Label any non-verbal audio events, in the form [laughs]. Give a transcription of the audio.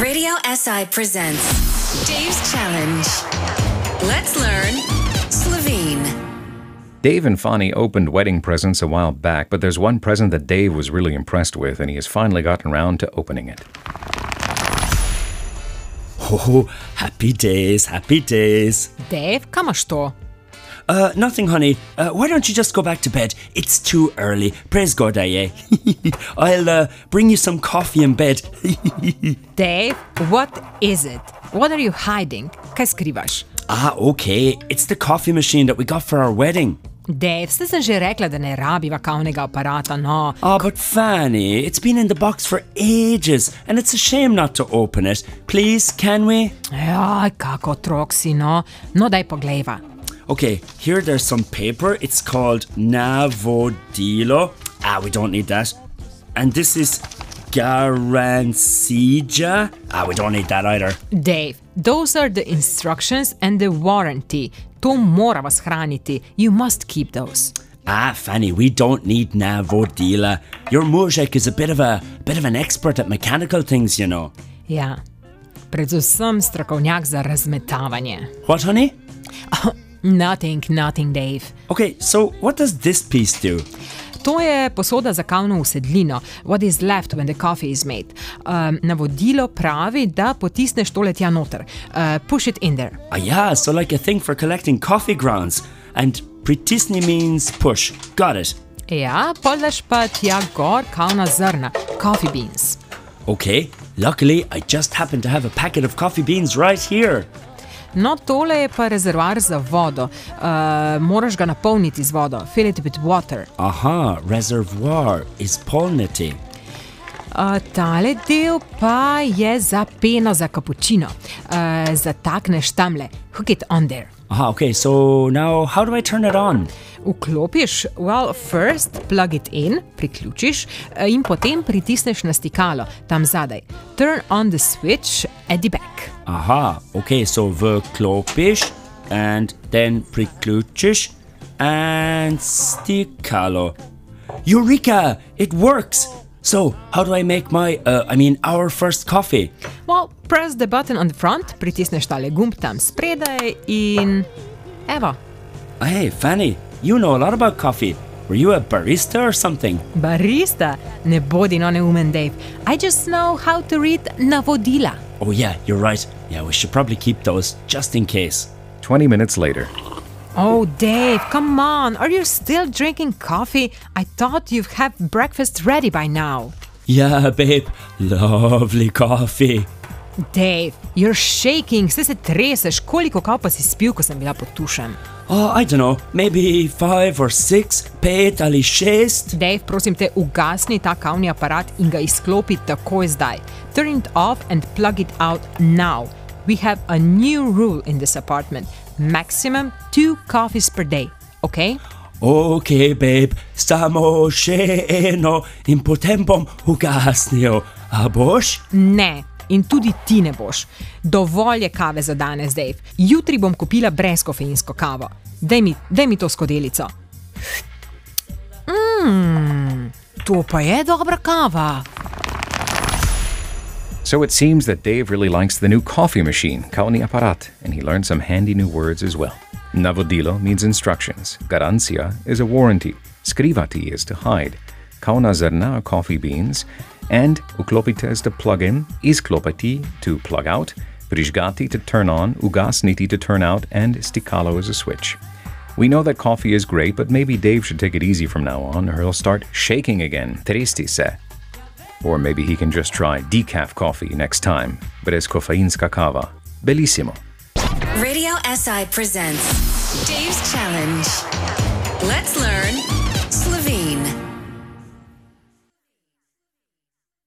Radio SI presents Dave's Challenge. Let's learn Slovene. Dave and Fonny opened wedding presents a while back, but there's one present that Dave was really impressed with, and he has finally gotten around to opening it. Oh, happy days, happy days. Dave, kam imaš to? Uh, nothing, honey. Uh, why don't you just go back to bed? It's too early. Praise God, I eh? [laughs] I'll uh, bring you some coffee in bed. [laughs] Dave, what is it? What are you hiding? Kaj skrivaš? ah, okay. It's the coffee machine that we got for our wedding. Dave, ste sem že rekla, da ne rabiva kavnega aparata, no. Oh, but Fanny, it's been in the box for ages, and it's a shame not to open it. Please, can we? Jaj, kako otrok si, no. No, daj poglejva. Okay, here there's some paper. It's called Navodilo. Ah, we don't need that. And this is Garancija. Ah, we don't need that either. Dave, those are the instructions and the warranty. To morava shraniti. You must keep those. Ah, Fanny, we don't need Navodila. Your Muzek is a bit of a bit of an expert at mechanical things, you know. Ja, predvsem strokovnjak za razmetavanje. What, honey? [laughs] Nothing, nothing, Dave. Okay, so what does this piece do? To je posoda za kavno usedlino, what is left when the coffee is made. Um, navodilo pravi, da potisneš tole tja noter. Uh, push it in there. Ah, yeah, so like a thing for collecting coffee grounds. And pritisni means push. Got it. Ja, podaš pa tja gor kavna zrna, coffee beans. Okay, luckily I just happen to have a packet of coffee beans right here. No, tole je pa rezervoar za vodo. Uh, moraš ga napolniti z vodo, fill it with water. Aha, reservoir is polniti. Uh, tale del pa je za peno za kapučino. Uh, zatakneš tamle, hook it on there. Aha, okay, so now how do I turn it on? Vklopiš, well, first plug it in, priključiš eh, in potem pritisneš na stikalo tam zadaj. Turn on the switch at the back. Aha, okay, so vklopiš and then priključiš and stikalo. Eureka! It works! So, how do I make my, uh, I mean, our first coffee? Well, press the button on the front, pritisneš tale gumb tam spredaj in evo. Hey, Fanny, you know a lot about coffee. Were you a barista or something? Barista, ne bodi no neumen, Dave. I just know how to read navodila. Oh, yeah, you're right. Yeah, we should probably keep those just in case. 20 minutes later. Oh, Dave, come on. Are you still drinking coffee? I thought you'd have breakfast ready by now. Yeah, babe, lovely coffee. Dave, you're shaking, se se treseš, koliko kapa si spil, ko sem bila pod tušem. Oh, I don't know, maybe five or six, pet ali šest. Dave, prosim te, ugasni ta kavni aparat in ga izklopi takoj zdaj. Turn it off and plug it out now. We have a new rule in this apartment maximum two coffees per day, okay? Ok, babe, samo še eno in potem bom ugasnil. A boš? Ne. In tudi ti ne boš. Dovolj je kave za danes, Dave. Jutri bom kupila brezkofeinsko kavo. Daj mi, daj mi to skodelico. Mmm, to pa je dobra kava. So it seems that Dave really likes the new coffee machine, Kauni Aparat, and he learned some handy new words as well. Navodilo means instructions, Garancia is a warranty, Skrivati is to hide, Kauna zrna are coffee beans, and Uklopite is to plug in, Isklopati to plug out, Prižgati to turn on, Ugasniti to turn out, and Stikalo is a switch. We know that coffee is great, but maybe Dave should take it easy from now on, or he'll start shaking again. Tristi se. Or maybe he can just try decaf coffee next time. Brez kofeinska kava. Bellissimo. Radio SI presents Dave's Challenge. Let's learn Slovene.